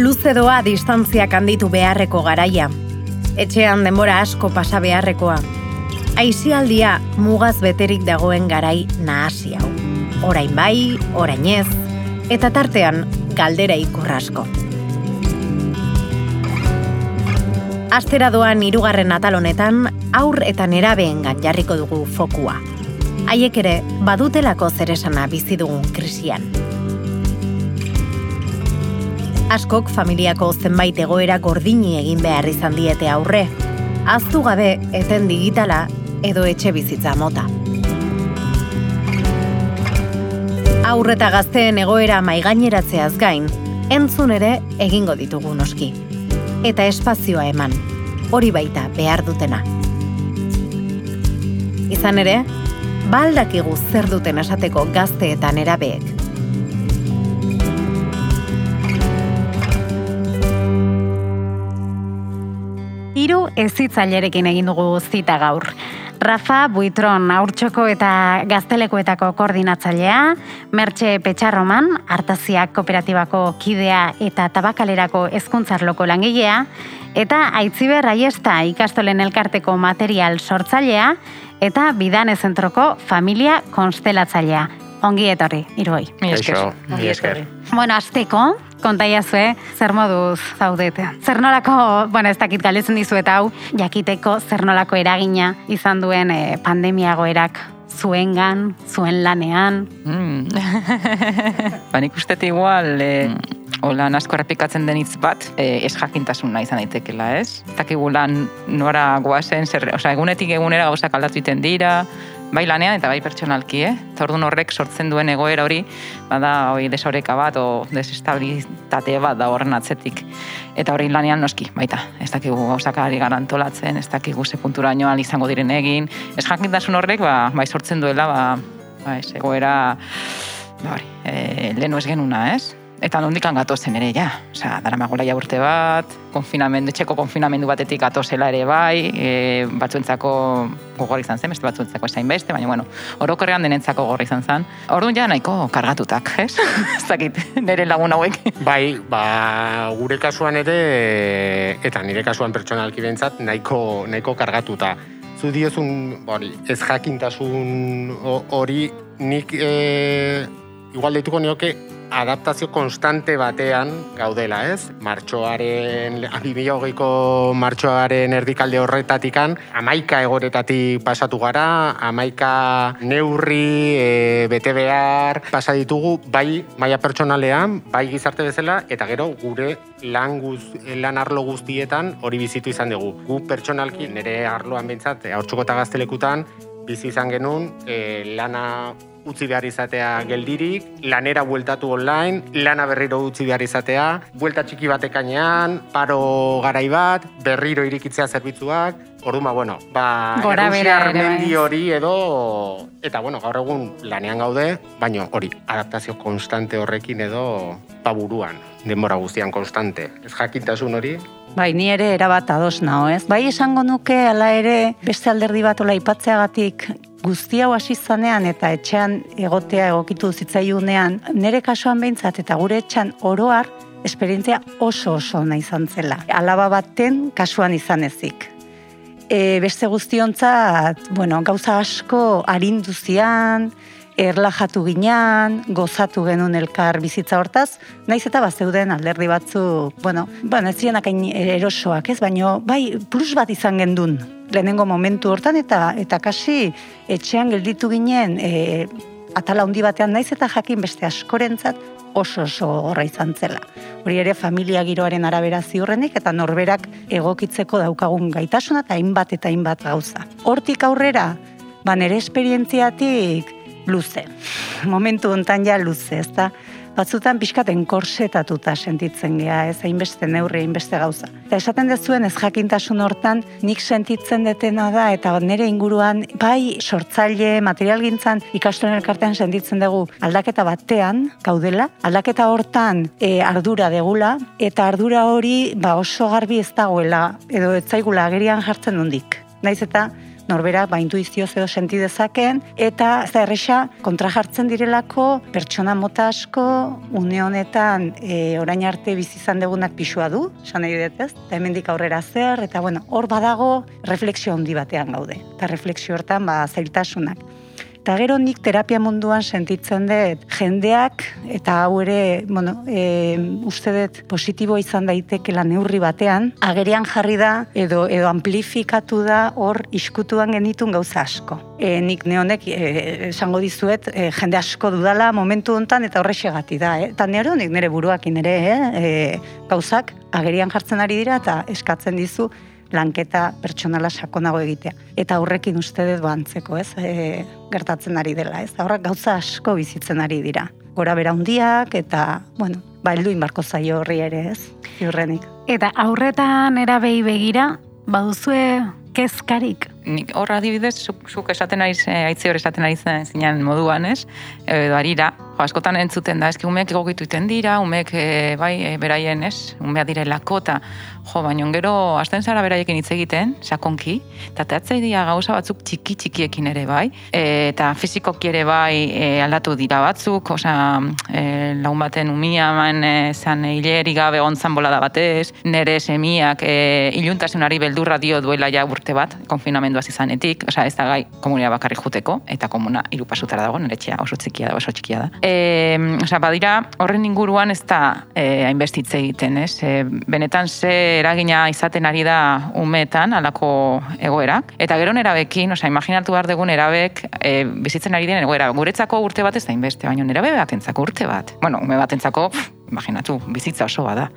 Luze doa distantziak handitu beharreko garaia. Etxean denbora asko pasa beharrekoa. Aizialdia mugaz beterik dagoen garai nahasi hau. Orain bai, orain ez, eta tartean galdera ikurrasko. Astera doan irugarren atal honetan, aur eta nerabeen jarriko dugu fokua. Haiek ere, badutelako zeresana bizi dugun krisian. Askok familiako zenbait egoera gordini egin behar izan diete aurre. Aztu gabe eten digitala edo etxe bizitza mota. Aurreta gazteen egoera maigaineratzeaz gain, entzun ere egingo ditugu noski. Eta espazioa eman, hori baita behar dutena. Izan ere, baldakigu zer duten esateko gazteetan erabeek. Ezitzailerekin egin dugu zita gaur. Rafa Buitron aurtsoko eta gaztelekoetako koordinatzailea, Mertxe Petxarroman, Artaziak Kooperatibako kidea eta Tabakalerako hezkuntzarloko langilea, eta Aitziber Aiesta ikastolen elkarteko material sortzailea eta Bidane Zentroko familia konstelatzailea. Ongi etorri, iroi. Mi esker. Mi esker. Bueno, azteko, kontaiazue, zer moduz zaudete. Zer nolako, bueno, ez dakit galetzen dizuet hau, jakiteko zer nolako eragina izan duen eh, pandemiago erak zuengan, zuen lanean. Mm. ba, nik uste igual, e, hola asko errepikatzen den hitz bat, e, ez jakintasuna izan daitekela, ez? Zakigu lan nora guazen, zer, oza, egunetik egunera gauzak aldatu iten dira, bai lanean eta bai pertsonalki, eh? Eta orduan horrek sortzen duen egoera hori, bada hori desoreka bat o desestabilitate bat da horren atzetik. Eta hori lanean noski, baita, ez dakigu gauzak ari garantolatzen, ez dakigu ze puntura izango diren egin. Ez jakintasun horrek, ba, bai sortzen duela, ba, ba ez, egoera, ba hori, e, lehenu ez genuna, ez? Eta nondikan gatozen ere, ja. Osa, dara magola ja urte bat, konfinamendu, etxeko konfinamendu batetik gatozela ere bai, e, batzuentzako gogor izan zen, beste batzuentzako esain beste, baina, bueno, orokorrean denentzako gogor izan zen. Orduan ja nahiko kargatutak, ez? ez dakit, nire lagun hauek. bai, ba, gure kasuan ere, eta nire kasuan pertsonalki bentsat, nahiko, nahiko kargatuta. Zu diozun, bori, ez jakintasun hori, nik e, igual deituko nioke adaptazio konstante batean gaudela, ez? Martxoaren, abibio hogeiko martxoaren erdikalde horretatikan, amaika egoretatik pasatu gara, amaika neurri, e, bete behar, pasa ditugu, bai maia pertsonalean, bai gizarte bezala, eta gero gure lan, guz, lan arlo guztietan hori bizitu izan dugu. Gu pertsonalki, nire arloan bintzat, haurtsuko eta gaztelekutan, bizi izan genuen, e, lana utzi behar izatea geldirik, lanera bueltatu online, lana berriro utzi behar izatea, buelta txiki batekanean, paro garai bat, berriro irikitzea zerbitzuak, orduan ba, bueno, ba, mendi hori edo, eta bueno, gaur egun lanean gaude, baino hori, adaptazio konstante horrekin edo, ba buruan, denbora guztian konstante. Ez jakintasun hori, Bai, ni ere erabat ados nao, ez? Bai, esango nuke, ala ere, beste alderdi bat ola ipatzeagatik, guzti hau hasi zanean eta etxean egotea egokitu zitzaiunean, nire kasuan behintzat eta gure etxan oroar, esperientzia oso oso nahi izan zela. Alaba baten kasuan izan ezik. E, beste guztiontzat, bueno, gauza asko harinduzian, erlajatu ginean, gozatu genuen elkar bizitza hortaz, naiz eta bazeuden alderdi batzu, bueno, bueno ez ziren erosoak, ez, baino, bai, plus bat izan gendun, lehenengo momentu hortan, eta eta kasi etxean gelditu ginen, e, atala handi batean naiz eta jakin beste askorentzat oso oso horra izan zela. Hori ere familia giroaren arabera ziurrenik eta norberak egokitzeko daukagun gaitasuna eta hainbat eta hainbat gauza. Hortik aurrera, ba nere esperientziatik luze. Momentu hontan ja luze, ezta? batzutan pixkaten korsetatuta sentitzen gea, ez hainbeste neurri, hainbeste gauza. Eta esaten dezuen ez jakintasun hortan, nik sentitzen detena da, eta nire inguruan, bai sortzaile, materialgintzan, ikastoren elkartean sentitzen dugu aldaketa batean, gaudela, aldaketa hortan e, ardura degula, eta ardura hori ba, oso garbi ez dagoela, edo ez zaigula agerian jartzen dundik. Naiz eta norberak ba intuizioz edo senti dezaken eta ez da erresa kontra jartzen direlako pertsona mota asko une honetan e, orain arte bizi izan degunak pisua du, esan nahi dut ez, eta hemendik aurrera zer, eta bueno, hor badago refleksio handi batean gaude, eta refleksio hortan ba zailtasunak. Eta gero nik terapia munduan sentitzen dut jendeak, eta hau ere, bueno, e, uste dut positibo izan daitekela neurri batean, agerian jarri da edo edo amplifikatu da hor iskutuan genitun gauza asko. E, nik neonek e, esango dizuet e, jende asko dudala momentu hontan eta horrexegati da. Eh? Eta nero nik nire buruakin ere eh? e, gauzak agerian jartzen ari dira eta eskatzen dizu lanketa pertsonala sakonago egitea. Eta horrekin uste dut bantzeko, ez? E, gertatzen ari dela, ez? Horrak gauza asko bizitzen ari dira. Gora bera hundiak eta, bueno, ba, heldu inbarko zaio horri ere, ez? Iurrenik. Eta aurretan erabei begira, baduzue kezkarik? Nik horra adibidez, zuk, zuk esaten ari zen, aitzi hori esaten ari zen zinean moduan, ez? Edo arira, jo, askotan entzuten da, eski umeek egokitu iten dira, umeek e, bai, e, beraien, ez? Umea direlako, eta jo, baino gero, asten zara beraiekin hitz egiten, sakonki, eta teatzei dira gauza batzuk txiki txikiekin ere bai, e, eta fizikoki ere bai e, aldatu dira batzuk, osa, e, laun baten umia man e, zan hileri gabe ontzan bolada batez, nere semiak e, iluntasunari beldurra dio duela ja urte bat, konfinamenduaz izanetik, osa, ez da gai komunia bakarri juteko, eta komuna hiru pasutara dago, nire txea oso txikia da, oso txikia da. E, osa, badira, horren inguruan ez da e, hainbestitze egiten, ez? E, benetan ze eragina izaten ari da umetan, alako egoerak. Eta gero nerabekin, osa, imaginatu behar dugun nerabek e, bizitzen ari den egoera. Guretzako urte bat ez da hainbeste, baina nerabe batentzako urte bat. Bueno, ume batentzako, pff, imaginatu, bizitza oso bada.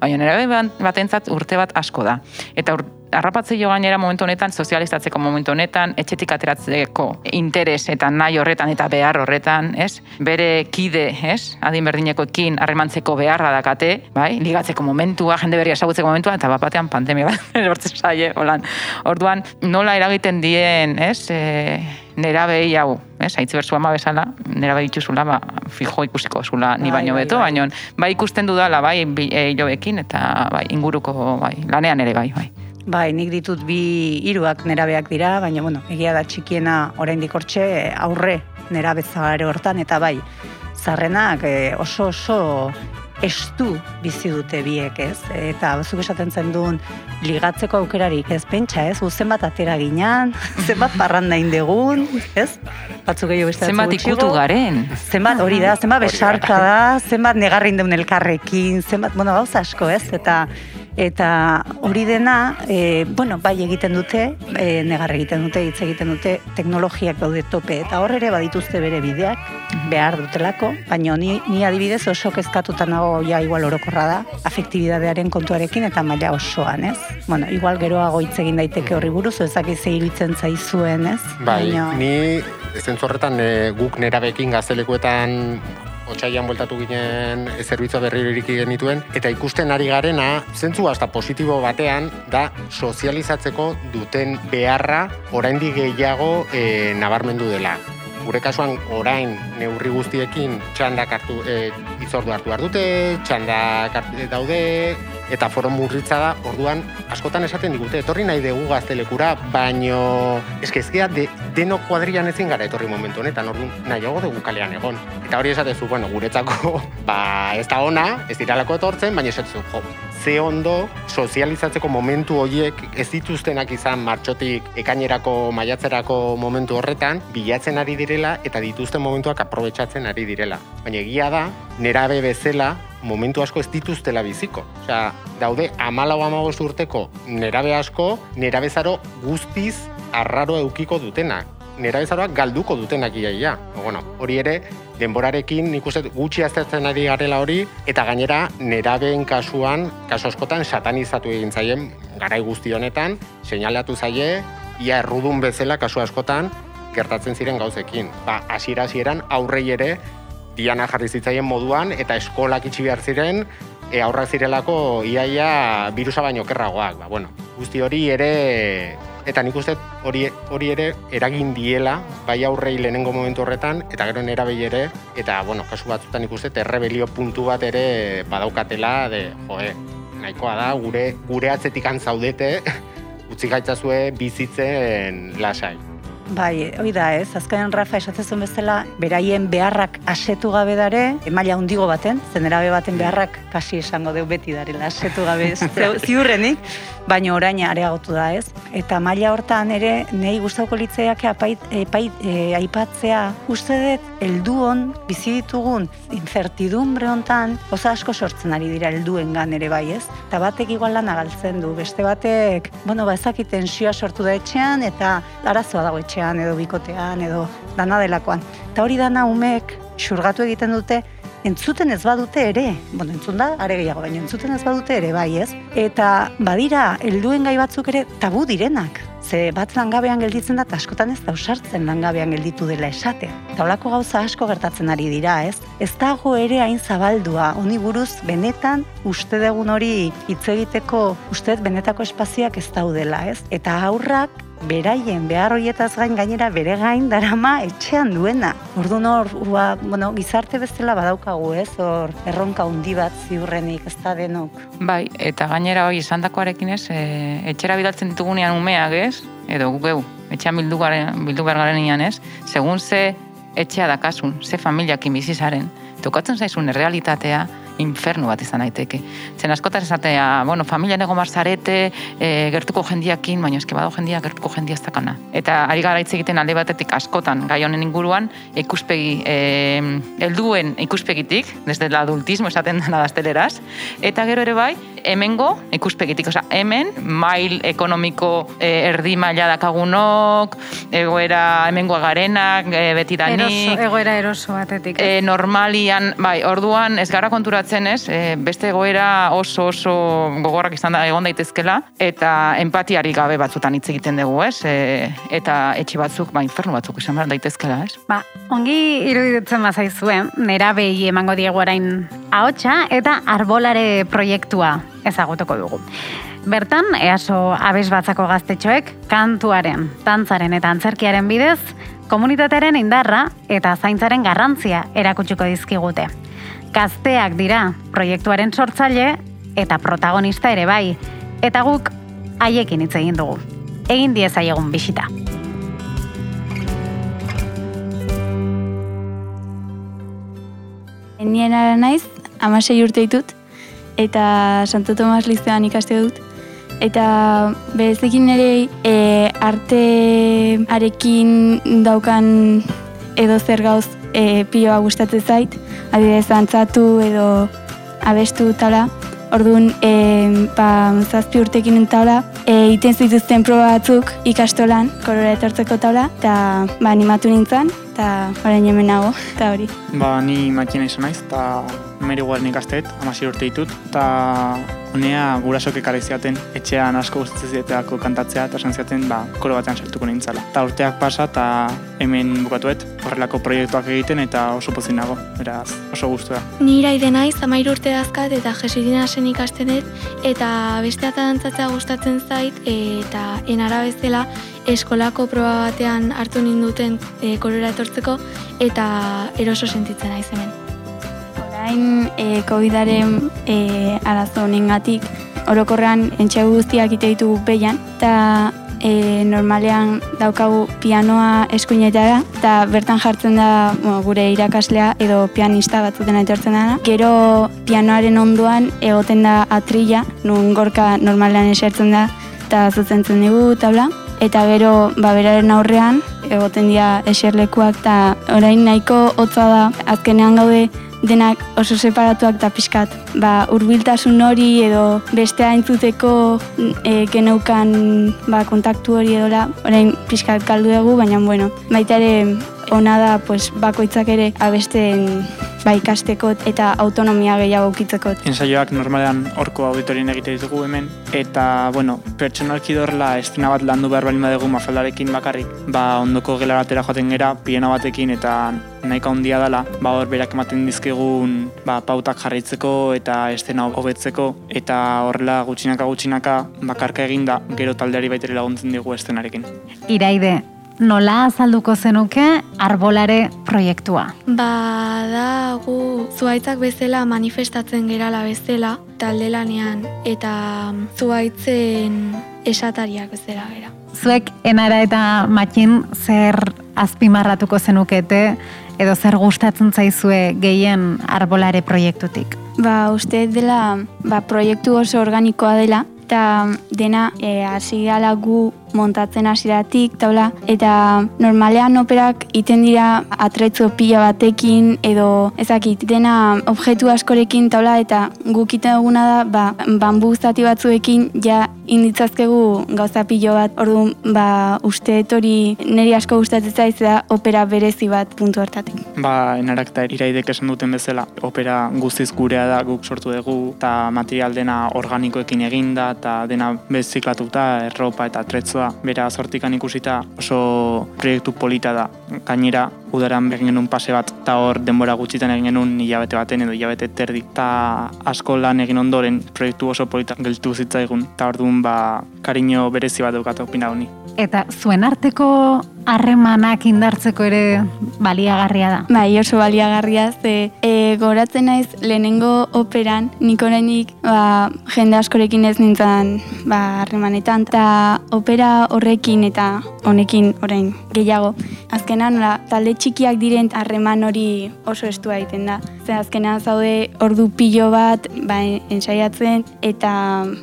Baina nerabe batentzat urte bat asko da. Eta ur, Arrapatze jo gainera momentu honetan, sozializatzeko momentu honetan, etxetik ateratzeko interes eta nahi horretan eta behar horretan, ez? Bere kide, ez? Adin berdinekoekin harremantzeko beharra dakate, bai? Ligatzeko momentua, jende berria esagutzeko momentua, eta bapatean pandemia bat, erortzen zaie, holan. Orduan, nola eragiten dien, ez? E, nera behi hau, ez? Aitzi berzu ama bezala, nera behi dituzula, ba, fijo ikusiko zula, ni Bai, baino bai, beto, bai. baino, bai ikusten dudala, bai, bi- e, hilobekin, eta bai, inguruko, bai, lanean ere, bai, bai. Bai, nik ditut bi hiruak nerabeak dira, baina bueno, egia da txikiena oraindik hortxe aurre nerabezagare hortan eta bai, zarrenak eh, oso oso estu bizi dute biek, ez? Eta zuk esaten zen duen ligatzeko aukerarik, ez? Pentsa, ez? Gu zenbat atera ginean, zenbat parranda indegun, ez? Batzuk gehiago beste Zenbat ikutu garen. Zenbat hori da, zenbat besarka da, zenbat negarrin deun elkarrekin, zenbat, bueno, gauza asko, ez? Eta eta hori dena, e, bueno, bai egiten dute, e, negar egiten dute, hitz egiten dute, teknologiak daude tope, eta hor ere badituzte bere bideak, behar dutelako, baina ni, ni adibidez oso kezkatuta nago ja igual orokorra da, afektibidadearen kontuarekin eta maila osoan, ez? Bueno, igual geroago hitz egin daiteke horri buruz, ez dakit ze iruditzen zaizuen, ez? Bai, Baina- ni zentzu horretan e, guk nerabekin gaztelekuetan otxaian bueltatu ginen e, zerbitzua berriro iriki genituen, eta ikusten ari garena, zentzu hasta positibo batean, da sozializatzeko duten beharra oraindik gehiago e, nabarmendu dela. Gure kasuan orain neurri guztiekin txandak hartu, e, itzordu hartu behar dute, txandak hartu daude, eta foro murritza da, orduan askotan esaten digute, etorri nahi dugu gaztelekura, baino eske ezkea de, deno kuadrian ezin gara etorri momentu honetan, orduan nahiago dugu kalean egon. Eta hori esatezu, bueno, guretzako, ba, ez da ona, ez diralako etortzen, baina esatezu, jo, ze ondo sozializatzeko momentu horiek ez dituztenak izan martxotik ekainerako maiatzerako momentu horretan, bilatzen ari direla eta dituzten momentuak aprobetsatzen ari direla. Baina egia da, nerabe bezala, momentu asko ez dituztela biziko. Osea, daude amalau amabost urteko nerabe asko, nerabezaro guztiz arraro eukiko dutenak. Nerabezaroak galduko dutenak iaia. Bueno, hori ere, denborarekin nik uste gutxi aztertzen ari garela hori, eta gainera nerabeen kasuan, kasu askotan satanizatu egin zaien, garai guzti honetan, seinalatu zaie, ia errudun bezala kasu askotan, gertatzen ziren gauzekin. Ba, hasiera hasieran aurrei ere, diana jarri zitzaien moduan, eta eskolak itxi behar ziren, e, aurrak zirelako iaia birusa baino kerragoak. Ba, bueno, guzti hori ere eta nik uste hori, hori ere eragin diela bai aurrei lehenengo momentu horretan eta gero nerabei ere eta bueno, kasu batzutan nik uste errebelio puntu bat ere badaukatela de joe, nahikoa da gure gure atzetikan zaudete utzi gaitzazue bizitzen lasai. Bai, hoi da ez, azkenen Rafa esatzen bezala, beraien beharrak asetu gabe dare, emaila hundigo baten, zenerabe baten beharrak kasi esango deu beti darela asetu gabe zeu- ziurrenik, baina oraina areagotu da ez. Eta maila hortan ere, nahi gustauko litzeiak apait, epait, e, aipatzea, uste dut, helduon bizi ditugun incertidumbre hontan, oza asko sortzen ari dira helduengan ere bai ez. Eta batek igual lana galtzen du, beste batek, bueno, ba ezakit tensioa sortu da etxean, eta arazoa dago etxean, edo bikotean, edo dana delakoan. Eta hori dana umek xurgatu egiten dute, entzuten ez badute ere, bueno, entzun da, are gehiago, baina entzuten ez badute ere, bai ez? Eta badira, helduen gai batzuk ere tabu direnak. Ze bat langabean gelditzen da, askotan ez da usartzen langabean gelditu dela esatea. Eta holako gauza asko gertatzen ari dira, ez? Ez dago ere hain zabaldua, honi buruz benetan uste dugun hori hitz egiteko uste benetako espazioak ez daudela, ez? Eta aurrak beraien behar horietaz gain gainera bere gain darama etxean duena. Orduan hor, ua, bueno, gizarte bezala badaukagu, ez? Hor erronka handi bat ziurrenik, ez da denok. Bai, eta gainera hori esandakoarekin ez, e, etxera bidaltzen ditugunean umeak ez, edo guk geu, etxean bildu, garen, bildu garenean ez, segun ze etxea dakasun, ze familiakin bizizaren, tokatzen zaizun errealitatea, infernu bat izan daiteke. Zen askotan esatea, bueno, familia nego marzarete, e, gertuko jendiakin, baina eske bado jendia gertuko jendia ez dakana. Eta ari gara hitz egiten alde batetik askotan gai honen inguruan, ikuspegi, e, helduen ikuspegitik, desde el adultismo esaten dena gazteleraz, eta gero ere bai, hemengo ikuspegitik, osea, hemen mail ekonomiko e, erdi maila dakagunok, egoera hemengoa garenak, e, betidanik, Eroso, egoera eroso batetik. E, normalian, bai, orduan ez gara konturatzen ez, e, beste egoera oso oso gogorrak izan da egon daitezkela, eta empatiari gabe batzutan hitz egiten dugu, ez? E, eta etxe batzuk, ba, infernu batzuk izan behar daitezkela, ez? Ba, ongi iruditzen bazaizue, nera behi emango diegu orain ahotsa eta arbolare proiektua ezagutuko dugu. Bertan, easo abes batzako gaztetxoek, kantuaren, tantzaren eta antzerkiaren bidez, komunitatearen indarra eta zaintzaren garrantzia erakutsiko dizkigute. Gazteak dira proiektuaren sortzaile eta protagonista ere bai, eta guk haiekin hitz egin dugu. Egin diezaiegun bisita. Nien ara naiz, amasei urte ditut, eta Santo Tomas lizean ikaste dut. Eta berezekin ere e, artearekin daukan edo zer gauz e, piloa gustatzen zait, adibidez antzatu edo abestu tala. Orduan, e, ba, zazpi urtekin taula, e, iten zituzten proba batzuk ikastolan, korora etortzeko taula, eta ba, animatu nintzen, eta orain hemen nago, eta hori. Ba, ni makina izan naiz, eta meriguaren ikasteet, amasi urte ditut, eta honea gurasok ekarri ziaten etxean asko gustatzen zieteako kantatzea, eta esan ba, koro batean sartuko nintzala. Eta urteak pasa, eta hemen bukatuet, horrelako proiektuak egiten, eta oso pozik nago, beraz, oso gustua. Ni iraide naiz, amairu urte dazkat eta jesuirina zen ikasten eta beste eta dantzatzea gustatzen zait, eta enara bezala eskolako proba batean hartu ninduten e, korora etortzeko, eta eroso sentitzen naiz hemen. Orain e, COVID-aren e, arazo honengatik orokorrean entxe guztiak ite ditugu behian, eta e, normalean daukagu pianoa eskuinetara, eta bertan jartzen da bueno, gure irakaslea edo pianista batzuten etortzen dana. Gero pianoaren ondoan egoten da atrilla, nun gorka normalean esertzen da, eta zuzentzen dugu tabla. Eta gero, ba, beraren aurrean, egoten dira eserlekuak, eta orain nahiko hotza da, azkenean gaude denak oso separatuak eta pixkat. Ba, urbiltasun hori edo bestea entzuteko e, geneukan ba, kontaktu hori edola, orain pixkat kaldu dugu, baina bueno, baita ere ona da pues, bakoitzak ere abesten ba, ikasteko eta autonomia gehiago ukitzeko. Ensaioak normalean horko auditorien egite ditugu hemen, eta, bueno, pertsonalki dorla estrena bat landu behar balin badugu mafaldarekin bakarrik, ba, ondoko gela batera joaten gera, piena batekin, eta nahiko handia dela, ba, hor berak ematen dizkigun ba, pautak jarraitzeko eta estena hobetzeko, eta horrela gutxinaka gutxinaka bakarka eginda gero taldeari baitere laguntzen digu estenarekin. Iraide, nola azalduko zenuke arbolare proiektua? Ba, da gu zuaitzak bezala manifestatzen gerala bezala talde lanean eta zuaitzen esatariak bezala gera. Zuek enara eta matxin zer azpimarratuko zenukete edo zer gustatzen zaizue gehien arbolare proiektutik? Ba, uste dela ba, proiektu oso organikoa dela, eta dena e, hasi gala gu montatzen hasiratik taula eta normalean operak iten dira atretzo pila batekin edo ezakit dena objektu askorekin taula eta guk iten duguna da ba, bambu zati batzuekin ja inditzazkegu gauza pilo bat orduan ba, uste hori niri asko gustatzen zaiz da opera berezi bat puntu hartatik. Ba, enarak eta iraidek esan duten bezala, opera guztiz gurea da guk sortu dugu eta material dena organikoekin eginda eta dena beziklatuta, erropa eta atretzua bera sortikan ikusita oso proiektu polita da. Gainera, udaran egin genuen pase bat, eta hor denbora gutxitan egin genuen hilabete baten edo hilabete terdi. Ta asko lan egin ondoren proiektu oso polita geltu zitzaigun, eta hor ba, kariño berezi bat dukat opina honi. Eta zuen arteko harremanak indartzeko ere baliagarria da. Bai, oso baliagarria ze e, goratzen naiz lehenengo operan nik orainik ba, jende askorekin ez nintzen ba harremanetan eta opera horrekin eta honekin orain gehiago. Azkenan nola talde txikiak diren harreman hori oso estua egiten da. Ze azkenan zaude ordu pilo bat ba ensaiatzen eta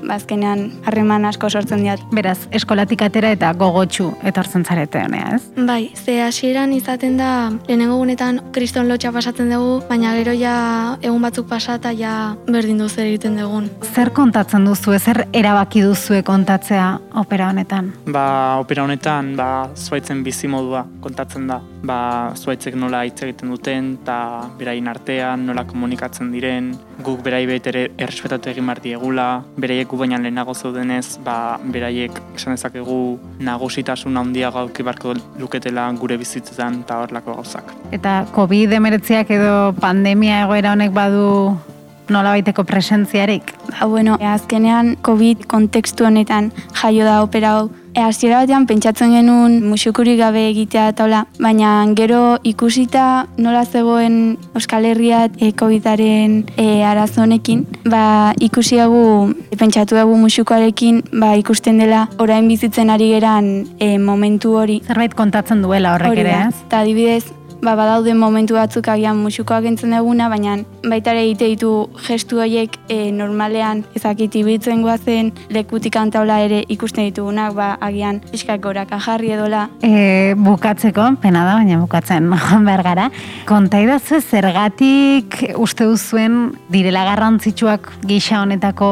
ba, azkenan harreman asko sortzen dira. Beraz, eskolatik atera eta gogotsu etortzen zarete honea, ez? Bai, ze hasieran izaten da lehenengo gunetan kriston lotxa pasatzen dugu, baina gero ja egun batzuk pasata ja berdin duzu egiten dugun. Zer kontatzen duzu, zer erabaki duzue kontatzea opera honetan? Ba, opera honetan, ba, zuaitzen bizi modua kontatzen da. Ba, zuaitzek nola hitz egiten duten, eta beraien artean, nola komunikatzen diren, guk berai betere errespetatu egin marti egula, beraiek gu baina lehenago zeudenez, ba, beraiek esan dezakegu nagusitasun handia gauki barko luketela gure bizitzetan eta horlako gauzak. Eta COVID-19 edo pandemia egoera honek badu nola baiteko presentziarik? Ba, bueno, azkenean COVID kontekstu honetan jaio da opera hau. E, Aziera batean pentsatzen genuen musukuri gabe egitea taula, baina gero ikusita nola zegoen Euskal Herriat e, COVID-aren e, arazonekin, ba, ikusi dugu, pentsatu dugu musukoarekin, ba, ikusten dela orain bizitzen ari geran e, momentu hori. Zerbait kontatzen duela horrek ere, ez? Eta adibidez, ba, badaude momentu batzuk agian musikoak entzen duguna, baina baita ere egite ditu gestu horiek e, normalean ezakit ibiltzen guazen lekutik antaula ere ikusten ditugunak, ba, agian fiskak goraka jarri edola. E, bukatzeko, pena da, baina bukatzen joan behar gara. Konta idazu zergatik uste duzuen direla garrantzitsuak gisa honetako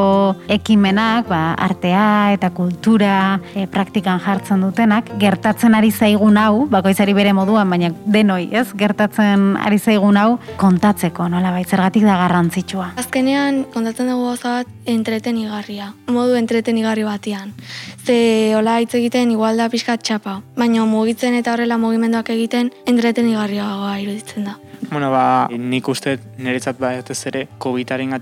ekimenak, ba, artea eta kultura e, praktikan jartzen dutenak, gertatzen ari zaigun hau, bakoitzari bere moduan, baina denoi, ez, gertatzen ari zaigun hau, kontatzeko, nola bai, zergatik da garrantzitsua. Azkenean, kontatzen dugu gauza bat, entretenigarria. Modu entretenigarri batean. Ze, hola hitz egiten, igual da pixkat txapa. Baina mugitzen eta horrela mugimenduak egiten, entretenigarria iruditzen da. Bueno, ba, nik uste niretzat bat ez ere, COVID-aren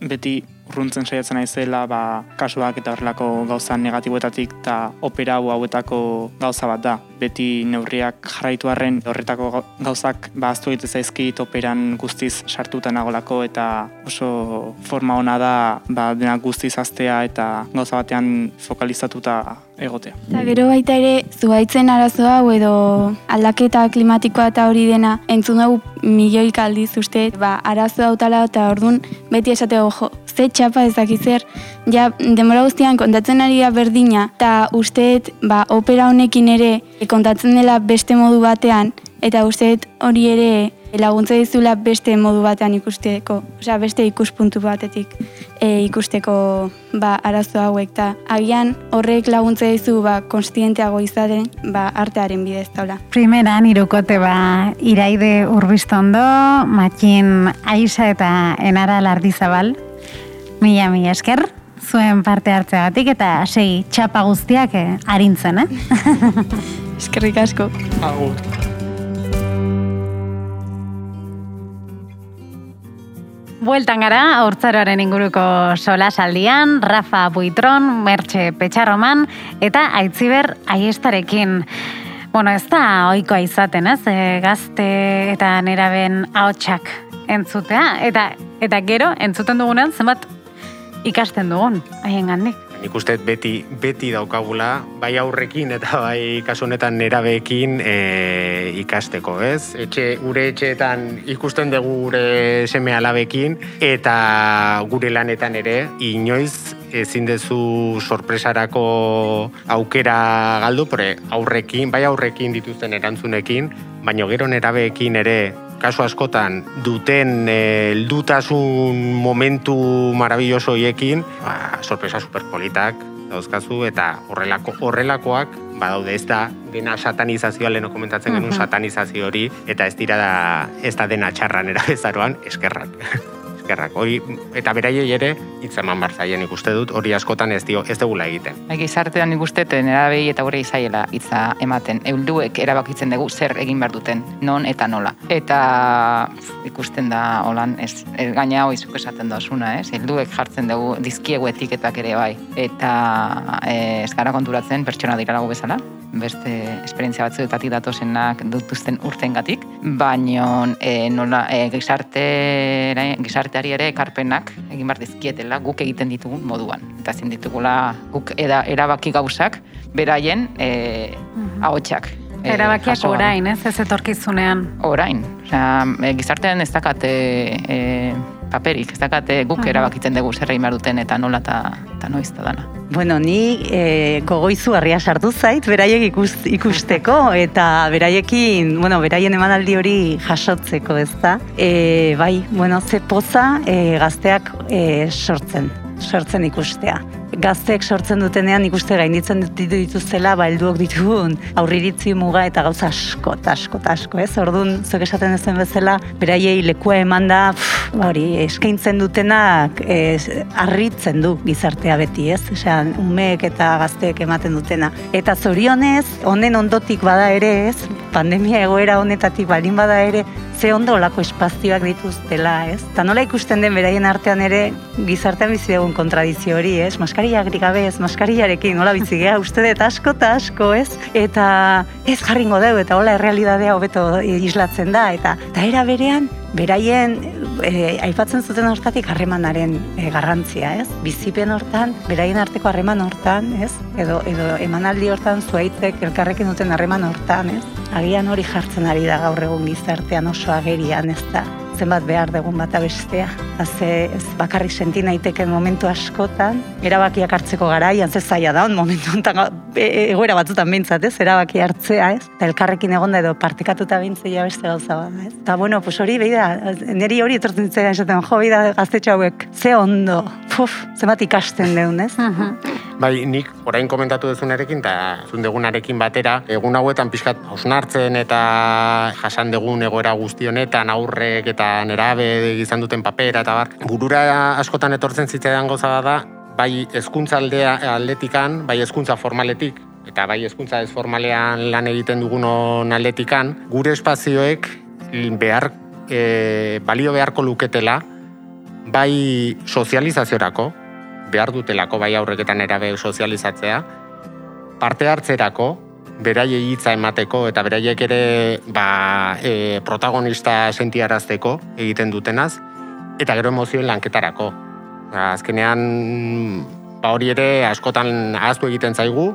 beti urruntzen saiatzen naizela, ba, kasuak eta horrelako gauza negatiboetatik eta opera hauetako gauza bat da. Beti neurriak jarraitu arren horretako gauzak ba, aztu egite zaizkit operan guztiz sartuta nagolako eta oso forma ona da ba, dena guztiz aztea eta gauza batean fokalizatuta egotea. Eta gero baita ere, zuaitzen arazo hau edo aldaketa klimatikoa eta hori dena, entzun dugu milioik aldiz uste, ba, arazo dautala eta ordun beti esate jo, ze txapa ezakizer, ja, demora guztian kontatzen ari da berdina, eta usteet, ba, opera honekin ere kontatzen dela beste modu batean, eta usteet hori ere laguntza dizula beste modu batean ikusteko, osea beste ikuspuntu batetik e, ikusteko ba, arazo hauek eta agian horrek laguntza dizu ba, konstienteago izaten ba, artearen bidez taula. Primeran irukote ba, iraide urbistondo, matxin aisa eta enara lardizabal, mila mila esker, zuen parte hartzeagatik eta segi txapa guztiak eh, arintzen, eh? Eskerrik asko. Agur. Bueltan gara, hortzaroaren inguruko sola saldian, Rafa Buitron, Mertxe Petxarroman, eta Aitziber Aiestarekin. Bueno, ez da oikoa izaten, ez? E, gazte eta neraben ahotsak entzutea. Eta, eta gero, entzuten dugunean, zenbat ikasten dugun, haien. Nik uste beti, beti daukagula, bai aurrekin eta bai kasu honetan nerabeekin e, ikasteko, ez? Etxe, gure etxeetan ikusten dugu gure seme alabekin eta gure lanetan ere, inoiz ezin dezu sorpresarako aukera galdu, pore aurrekin, bai aurrekin dituzten erantzunekin, baino gero nerabeekin ere kasu askotan duten eh, heldutasun momentu marabilloso hoiekin, ba, sorpresa superpolitak dauzkazu eta horrelako horrelakoak badaude ez da dena satanizazioa leno komentatzen genuen satanizazio hori eta ez dira da ez da dena txarran erabezaroan eskerrak. Eskerrak. Hori, eta beraiei ere hitz eman bar zaien ikuste dut, hori askotan ez dio ez degula egiten. Bai, gizartean nik uste nerabei eta gure izaiela hitza ematen. Eulduek erabakitzen dugu zer egin behar duten, non eta nola. Eta ikusten da holan, ez, ez gaina hoi zuk esaten dozuna, ez? Helduek jartzen dugu dizkiegu etiketak ere bai. Eta e, ez gara konturatzen pertsona diralago bezala, beste esperientzia batzuetatik datozenak dutuzten urtengatik, baino e, nola e, gizarte, gizarteari ere ekarpenak egin behar dizkietela guk egiten ditugun moduan. Eta ezin ditugula guk eda, erabaki gauzak beraien e, ahotsak. e, Erabakiak orain, ez, ez etorkizunean. Orain. Osea, e, gizartean ez dakate e, paperik, ez dakate guk Mhm. erabakitzen dugu zer egin duten eta nola eta, eta noiz eta dana. Bueno, ni e, gogoizu harria sartu zait, beraiek ikus, ikusteko, eta beraiekin, bueno, beraien emanaldi hori jasotzeko, ez da? E, bai, bueno, ze poza e, gazteak e, sortzen, sortzen ikustea. Gazteek sortzen dutenean ikuste gainditzen ditu dituztela, ba, helduok ditugun aurriritzi muga eta gauza asko, asko, asko, ez? Orduan, zuek esaten ez bezala, beraiei lekua eman da, pff, ba, hori, eskaintzen dutenak e, harritzen du gizartea beti, ez? Osea, umeek eta gazteek ematen dutena. Eta zorionez, honen ondotik bada ere, ez? Pandemia egoera honetatik balin bada ere, ze ondo olako espazioak dituztela, ez? Eta nola ikusten den beraien artean ere gizartean bizi dugun kontradizio hori, ez? Maskariak gabe ez, maskariarekin nola bizi gea, uste dut asko eta asko, ez? Eta ez jarringo dugu, eta hola errealidadea hobeto islatzen da, eta, eta era berean, beraien e, aipatzen zuten hortatik harremanaren e, garrantzia, ez? Bizipen hortan, beraien arteko harreman hortan, ez? Edo, edo emanaldi hortan zuaitzek elkarrekin duten harreman hortan, ez? Agian hori jartzen ari da gaur egun gizartean oso agerian, ez da? Zenbat behar dugun bata bestea. Haze, ez bakarrik senti naiteken momentu askotan, erabakiak hartzeko garaian, ze zaila da, momentu honetan e- egoera batzutan bintzat, ez, erabaki hartzea, ez, eta elkarrekin egonda edo partekatuta bintzea beste gauza bada, ez. Eta bueno, pues hori, behi da, niri hori etortzen zitzaidan esaten, jo, behi da, gaztetxo hauek, ze ondo, puf, zenbat ikasten deun, ez. Bai, nik orain komentatu dezunarekin eta zundegunarekin batera, egun hauetan pixkat hausnartzen eta jasan degun egoera guzti honetan aurrek eta nerabe izan duten papera eta bar. Burura askotan etortzen zitzaidan goza da, bai hezkuntza aldea aldetikan, bai hezkuntza formaletik eta bai hezkuntza ez formalean lan egiten dugunon aldetikan, gure espazioek behar e, balio beharko luketela bai sozializaziorako, behar dutelako bai aurreketan erabe sozializatzea, parte hartzerako, beraiei hitza emateko eta beraiek ere ba, e, protagonista sentiarazteko egiten dutenaz, eta gero emozioen lanketarako. Ba, azkenean, ba hori ere askotan ahaztu egiten zaigu,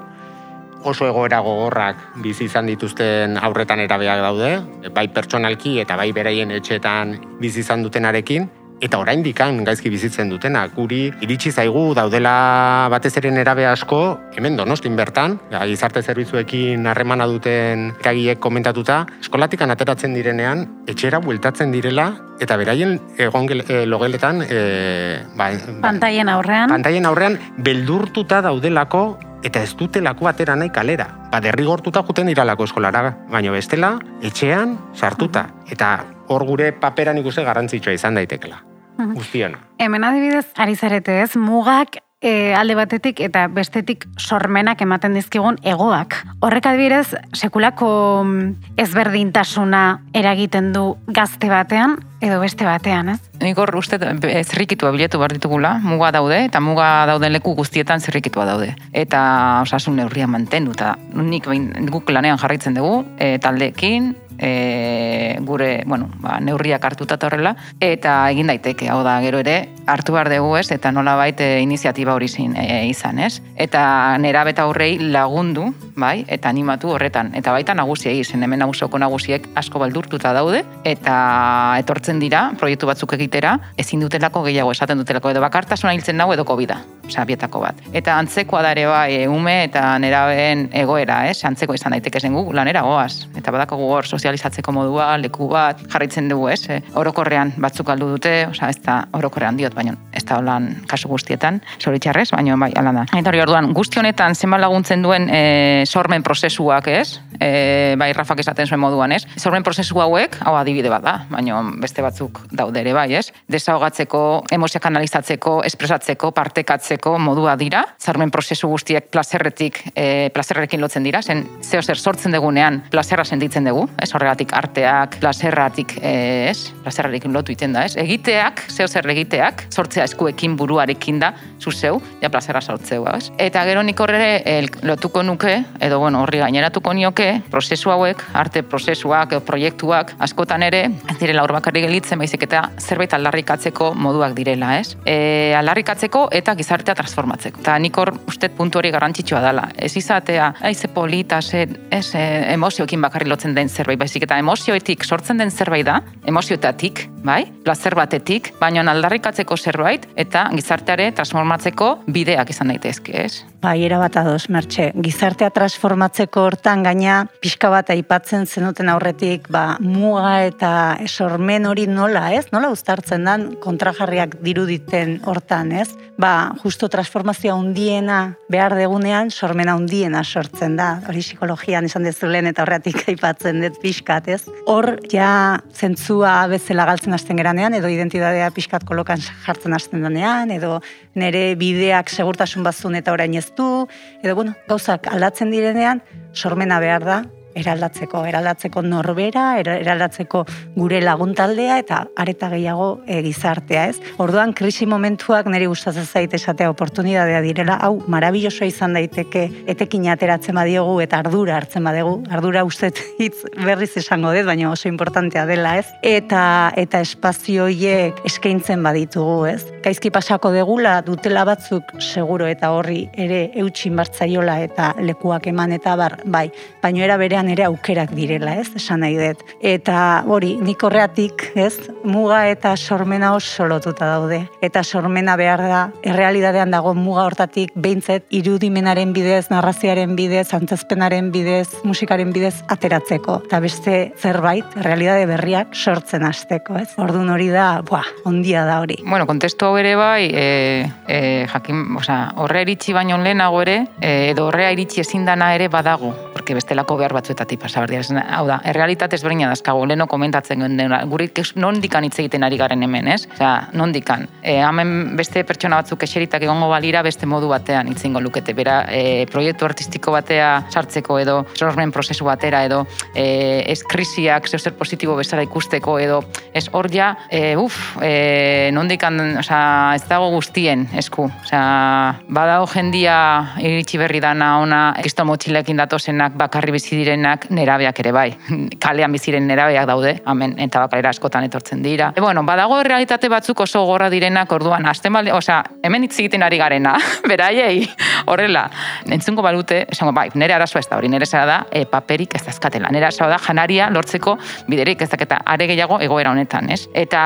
oso egoera gogorrak bizi izan dituzten aurretan erabeak daude, bai pertsonalki eta bai beraien etxeetan bizi izan dutenarekin, eta oraindik han gaizki bizitzen dutena. Guri iritsi zaigu daudela batez ere nerabe asko, hemen donostin bertan, gizarte zerbitzuekin harremana duten eragiek komentatuta, eskolatikan ateratzen direnean, etxera bueltatzen direla, eta beraien egon gel- e, logeletan, e, ba, ba, Pantaien aurrean. pantaien aurrean beldurtuta daudelako eta ez dutelako atera nahi kalera. Ba, derrigortuta juten iralako eskolara, baina bestela, etxean sartuta. Eta hor gure paperan ikuste garrantzitsua izan daitekela. Guztiona. Hemen adibidez, ari zarete ez, mugak e, alde batetik eta bestetik sormenak ematen dizkigun egoak. Horrek adibidez, sekulako mm, ezberdintasuna eragiten du gazte batean edo beste batean, ez? Nik hor uste e, zirrikitua biletu behar ditugula, muga daude, eta muga dauden leku guztietan zirrikitua daude. Eta osasun neurria mantendu, eta nik behin guk lanean jarraitzen dugu, e, taldeekin, e, gure, bueno, ba, neurriak hartuta horrela, eta egin daiteke, hau da, gero ere, hartu behar dugu ez, eta nola baita iniziatiba hori zin, e, izan ez. Eta nera beta horrei lagundu, bai, eta animatu horretan. Eta baita nagusiei, zen hemen nagusoko nagusiek asko baldurtuta daude, eta etortzen dira, proiektu batzuk egitera, ezin dutelako gehiago esaten dutelako, edo bakartasuna hiltzen dago edo covid osea, bietako bat. Eta antzekoa da ere bai, ume eta nerabeen egoera, ez? Antzeko izan daiteke zen gu, lanera goaz. Eta badako gogor sozializatzeko modua, leku bat, jarraitzen dugu, ez? E, orokorrean batzuk aldu dute, osea, ez da orokorrean diot, baina ez da holan kasu guztietan, zoritxarrez, baina bai, ala da. Eta hori orduan, guzti honetan zenbat laguntzen duen e, sormen prozesuak, ez? E, bai, Rafak esaten zuen moduan, ez? Sormen prozesu hauek, hau adibide bat da, baina beste batzuk daudere, bai, ez? Desahogatzeko, emozioak analizatzeko, espresatzeko, partekatzeko modua dira, sormen prozesu guztiek plazerretik, e, plazerrekin lotzen dira, zen zeo zer sortzen dugunean plazerra sentitzen dugu, ez? Horregatik arteak, plazerratik, e, ez? Plazerrarekin lotu iten da, ez? Egiteak, zeo zer egiteak, sortzea eskuekin buruarekin da, zuzeu, ja plazera sortzeu, ez? Eta gero nik horre el, lotuko nuke, edo bueno, horri gaineratuko nioke, prozesu hauek, arte prozesuak, proiektuak, askotan ere, ez direla hor bakarrik gelitzen, baizik eta zerbait aldarrikatzeko moduak direla, ez? E, aldarrikatzeko eta gizartea transformatzeko. Eta nik hor uste puntu hori garrantzitsua dela. Ez izatea, aize polita, ze, ez, e, emozioekin bakarri lotzen den zerbait, baizik eta emozioetik sortzen den zerbait da, emozioetatik, bai? Plazer batetik, baina aldarrikatzeko zerbait eta gizarteare transformatzeko bideak izan daitezke, ez? Bai, era bat ados, mertxe. Gizartea transformatzeko hortan gaina pixka bat aipatzen zenuten aurretik, ba, muga eta esormen hori nola, ez? Nola uztartzen dan kontrajarriak diruditen hortan, ez? Ba, justo transformazioa hundiena behar degunean, sormena hundiena sortzen da. Hori psikologian esan dezulen eta horretik aipatzen dut pixkat, ez? Hor, ja, zentzua bezala galtzen hasten geranean, edo identidadea pixkat kolokan jartzen hasten denean, edo nere bideak segurtasun bazun eta orain ez du, edo bueno, gauzak aldatzen direnean, sormena behar da, eraldatzeko, eraldatzeko norbera, eraldatzeko gure laguntaldea eta areta gehiago e, gizartea, ez? Orduan krisi momentuak niri gustatzen zait esatea oportunitatea direla, hau marabillosoa izan daiteke etekin ateratzen badiogu eta ardura hartzen badegu, ardura ustet hitz berriz esango dut, baina oso importantea dela, ez? Eta eta espazio hiek eskaintzen baditugu, ez? Gaizki pasako degula dutela batzuk seguro eta horri ere eutxin bartzaiola eta lekuak eman eta bar, bai, baino era bere ere aukerak direla, ez, esan nahi dut. Eta hori, nik horreatik, ez, muga eta sormena oso lotuta daude. Eta sormena behar da, errealidadean dago muga hortatik, behintzet, irudimenaren bidez, narraziaren bidez, antzazpenaren bidez, musikaren bidez, ateratzeko. Eta beste zerbait, realidade berriak sortzen hasteko, ez. Ordun hori da, buah, ondia da hori. Bueno, kontestu hau ere bai, e, e, jakin, oza, horre eritxi baino lehenago ere, e, edo horrea iritsi ezin dana ere badago, porque bestelako behar batzuetatik pasa Hau da, errealitate ezberdina dazkago, leno komentatzen guen guri non dikan hitz egiten ari garen hemen, ez? Osea, non dikan. E, hemen beste pertsona batzuk eseritak egongo balira beste modu batean hitzingo lukete. Bera, e, proiektu artistiko batea sartzeko edo sormen prozesu batera edo e, ez krisiak zeu zer positibo bezala ikusteko edo ez hor ja, e, uf, e, non dikan, osea, ez dago guztien esku. Osea, badago jendia iritsi berri dana ona, kristo motxilekin datozenak bakarri bizi direnak nerabeak ere bai. Kalean biziren nerabeak daude, hemen eta bakalera askotan etortzen dira. E, bueno, badago realitate batzuk oso gorra direnak orduan, azten balde, osea, hemen hitz egiten ari garena, beraiei, horrela, entzungo balute, esango, bai, nere arazoa ez da hori, nere zara da, e, paperik ez dazkatela. Nere arazoa da, janaria lortzeko biderik ez daketa, are gehiago egoera honetan, ez? Eta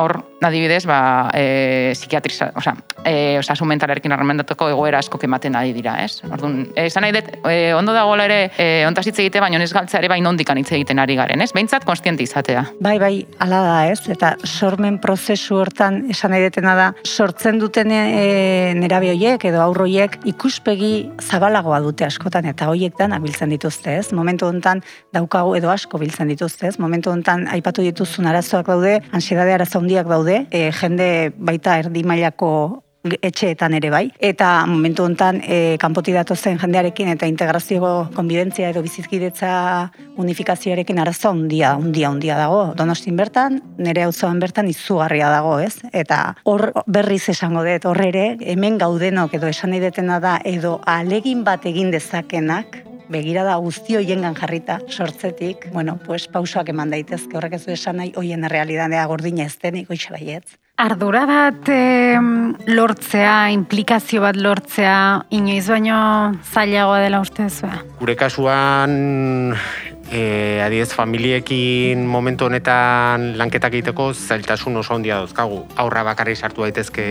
hor, adibidez, ba, e, psikiatriza, osea, e, osasun mentalarekin harremendatuko egoera asko ematen ari dira, ez? Orduan, esan nahi dut, e, ondo dagoela ere, e, ontaz hitz egite, baina ez galtzea ere bai nondikan hitz egiten ari garen, ez? Behintzat, konstienti izatea. Bai, bai, ala da, ez? Eta sormen prozesu hortan, esan nahi detena da, sortzen duten e, nerabe hoiek edo aurroiek ikuspegi zabalagoa dute askotan, eta hoiek dan abiltzen dituzte, ez? Momentu hontan daukagu edo asko biltzen dituzte, ez? Momentu hontan aipatu dituzun arazoak daude, ansiedade arazo handiak daude, e, jende baita erdi mailako etxeetan ere bai. Eta momentu hontan e, kanpoti datozen jendearekin eta integrazio konbidentzia edo bizizkidetza unifikazioarekin arazo handia, handia, handia dago. Donostin bertan, nire auzoan bertan izugarria dago, ez? Eta hor berriz esango dut, hor ere, hemen gaudenok edo esan nahi da, edo alegin bat egin dezakenak, begirada guzti hoiengan jarrita sortzetik, bueno, pues pausoak eman daitezke horrek ez du esan nahi hoien realidadea gordina ez denik, hoxe baietz. Ardura bat e, lortzea, implikazio bat lortzea, inoiz baino zailagoa dela uste zua? Gure kasuan e, adiez familiekin momentu honetan lanketak egiteko zailtasun oso handia dauzkagu. Aurra bakarri sartu daitezke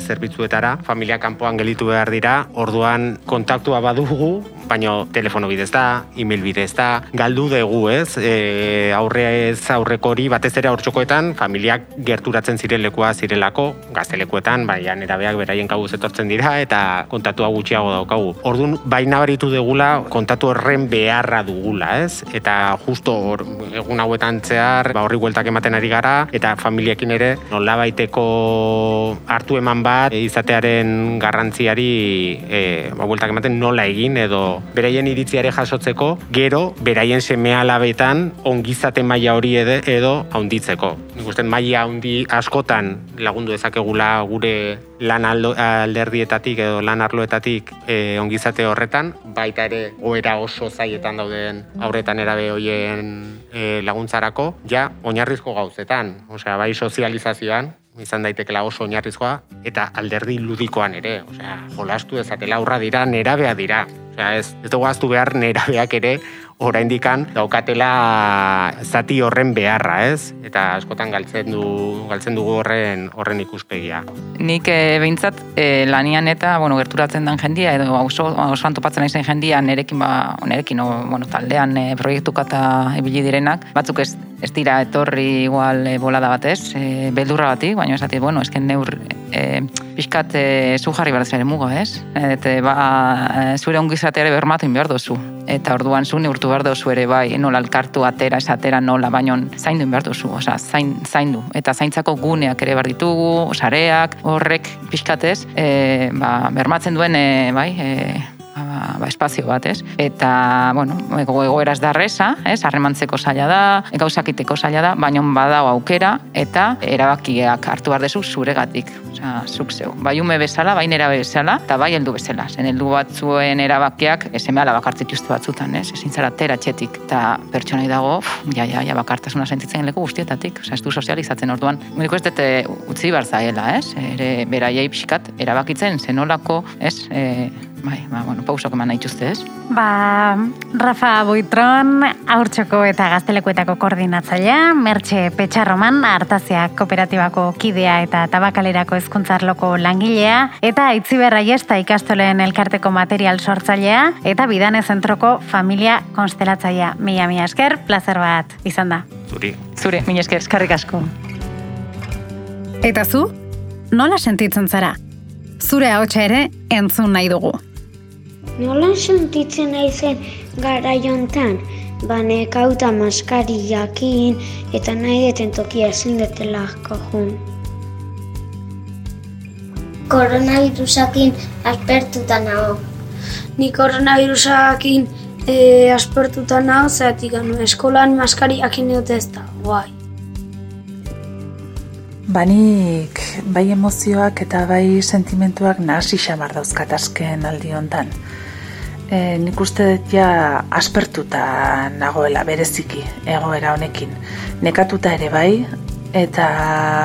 zerbitzuetara, familia kanpoan gelitu behar dira, orduan kontaktua badugu, baina telefono bidez da, email bidez da, galdu dugu ez, e, aurre ez aurreko hori batez ere aurtsokoetan familiak gerturatzen ziren lekua zirelako, gaztelekuetan, baina nerabeak beraien kabuz etortzen dira eta kontatua gutxiago daukagu. Orduan, baina baritu degula kontatu horren beharra dugula, ez? Eta justo hor, egun hauetan zehar ba, horri bueltak ematen ari gara eta familiekin ere nolabaiteko hartu eman bat izatearen garrantziari e, ba, bueltak ematen nola egin edo beraien iritziare jasotzeko gero beraien semea labetan ongizate maila hori edo, edo haunditzeko. Nik maila haundi askotan lagundu dezakegula gure lan alderdietatik edo lan arloetatik e, ongizate horretan, baita ere goera oso zaietan dauden aurretan erabe hoien e, laguntzarako, ja, oinarrizko gauzetan, osea, bai sozializazioan, izan daitekela oso oinarrizkoa, eta alderdi ludikoan ere, osea, jolastu ezatela aurra dira, nerabea dira. Osea, ez, ez dugu behar nerabeak ere oraindikan daukatela zati horren beharra, ez? Eta askotan galtzen du galtzen dugu horren horren ikuspegia. Nik e, behintzat e, lanian eta bueno, gerturatzen den jendia edo oso oso antopatzen naizen jendia nerekin ba nerekin o, bueno, taldean e, proiektuka ta ibili direnak, batzuk ez ez dira etorri igual e, bolada batez, e, beldurra batik, baina esati, bueno, esken neur e, pixkat e, zu jarri ere muga, ez? Eta ba, zure ongizateare bermatu behar dozu. Eta orduan zu neurtu behar dozu ere bai, nola alkartu atera, esatera nola, baino zaindu behar dozu, oza, zain, zaindu. Eta zaintzako guneak ere behar ditugu, sareak, horrek pixkatez, e, ba, bermatzen duen, e, bai, e, ba, ba, espazio bat, ez? Eta, bueno, egoeraz da reza, ez? Harremantzeko zaila da, gauzakiteko zaila da, baina badao aukera eta erabakiak hartu behar dezu zuregatik, osea, zuk zeu. Bai ume bezala, bai nera bezala, eta bai heldu bezala. Zen heldu batzuen erabakiak, ez eme ala bakartzit batzutan, ez? Ezin zara tera txetik, eta pertsonai dago, ja, ja, ja, bakartasuna sentitzen leku guztietatik, osea, ez du sozializatzen orduan. Muniko ez dute utzi barzaela, ez? Ere, beraiei pixkat, erabakitzen, zenolako, ez? E, Bai, ba, bueno, pausok eman nahi ez? Ba, Rafa Buitron, aurtsoko eta gaztelekuetako koordinatzailea, Mertxe Petxarroman, hartaziak kooperatibako kidea eta tabakalerako ezkuntzarloko langilea, eta Itziberra Iesta ikastoleen elkarteko material sortzailea, eta Bidane Zentroko familia konstelatzailea. Mila, mila esker, placer bat, izan da. Zuri. Zure, mila esker, eskarrik asko. Eta zu, nola sentitzen zara? Zure ahotsa ere entzun nahi dugu. Nola sentitzen naizen gara jontan? Ba, nekauta maskari jakin eta nahi deten tokia ezin detela jun. Koronavirusakin aspertuta nago. Ni koronavirusakin e, aspertuta nago, zeatik gano, eskolan maskari jakin dute ez da, guai. Banik bai emozioak eta bai sentimentuak nahasi xamar dauzkat azken aldi hontan. E, nik uste dut ja aspertuta nagoela bereziki egoera honekin. Nekatuta ere bai, eta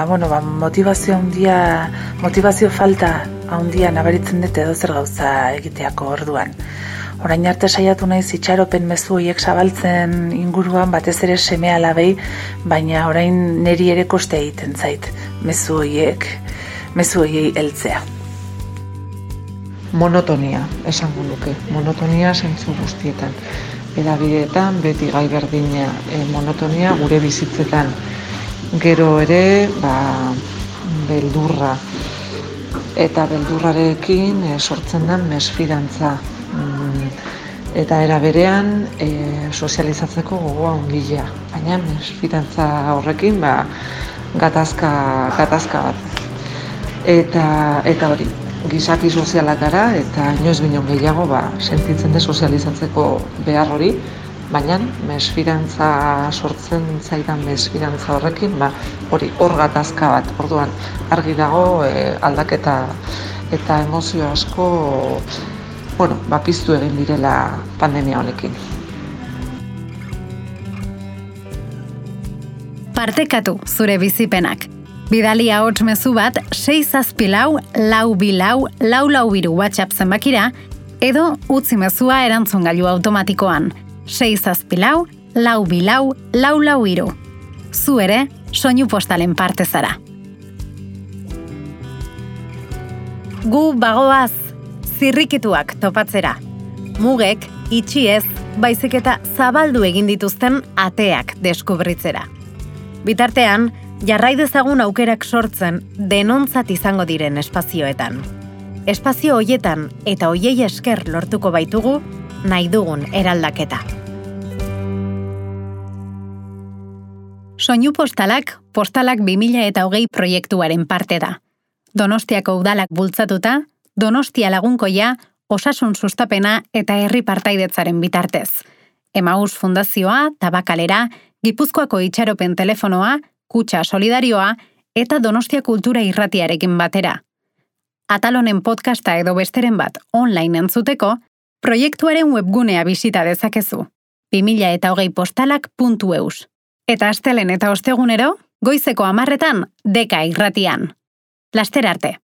bueno, ba, motivazio handia, motivazio falta handia nabaritzen dut edo zer gauza egiteako orduan. Orain arte saiatu naiz itxaropen mezu horiek zabaltzen inguruan batez ere seme alabei, baina orain neri ere koste egiten zait mezu horiek, mezu horiei heltzea monotonia, esango luke, monotonia zentzu guztietan. Edabideetan, beti gai berdina e, monotonia gure bizitzetan. Gero ere, ba, beldurra, eta beldurrarekin e, sortzen den mesfidantza. Mm, eta era berean, e, sozializatzeko gogoa ongilea. Baina mesfidantza horrekin, ba, gatazka, gatazka bat. Eta, eta hori, gizaki sozialak gara eta inoiz bino gehiago ba, sentitzen de sozializatzeko behar hori, baina mesfirantza sortzen zaidan mesfirantza horrekin, ba, hori hor gatazka bat, orduan argi dago e, aldaketa eta emozio asko bueno, ba, piztu egin direla pandemia honekin. Partekatu zure bizipenak. Bidali ahots mezu bat 6 zazpi lau, lau bi lau, lau biru WhatsApp zenbakira, edo utzi mezua erantzun gailu automatikoan. 6 zazpi lau, lau bi lau, lau lau iru. Zu ere, soinu postalen parte zara. Gu bagoaz, zirrikituak topatzera. Mugek, itxi ez, baizik eta zabaldu egin dituzten ateak deskubritzera. Bitartean, jarrai dezagun aukerak sortzen denontzat izango diren espazioetan. Espazio hoietan eta hoiei esker lortuko baitugu nahi dugun eraldaketa. Soinu postalak, postalak 2000 eta hogei proiektuaren parte da. Donostiako udalak bultzatuta, Donostia lagunkoia, osasun sustapena eta herri partaidetzaren bitartez. Emaus Fundazioa, Tabakalera, Gipuzkoako itxaropen telefonoa, Kutsa Solidarioa eta Donostia Kultura Irratiarekin batera. Atalonen podcasta edo besteren bat online entzuteko, proiektuaren webgunea bisita dezakezu. 2000 eta hogei postalak.eus. Eta astelen eta ostegunero, goizeko amarretan, deka irratian. Laster arte.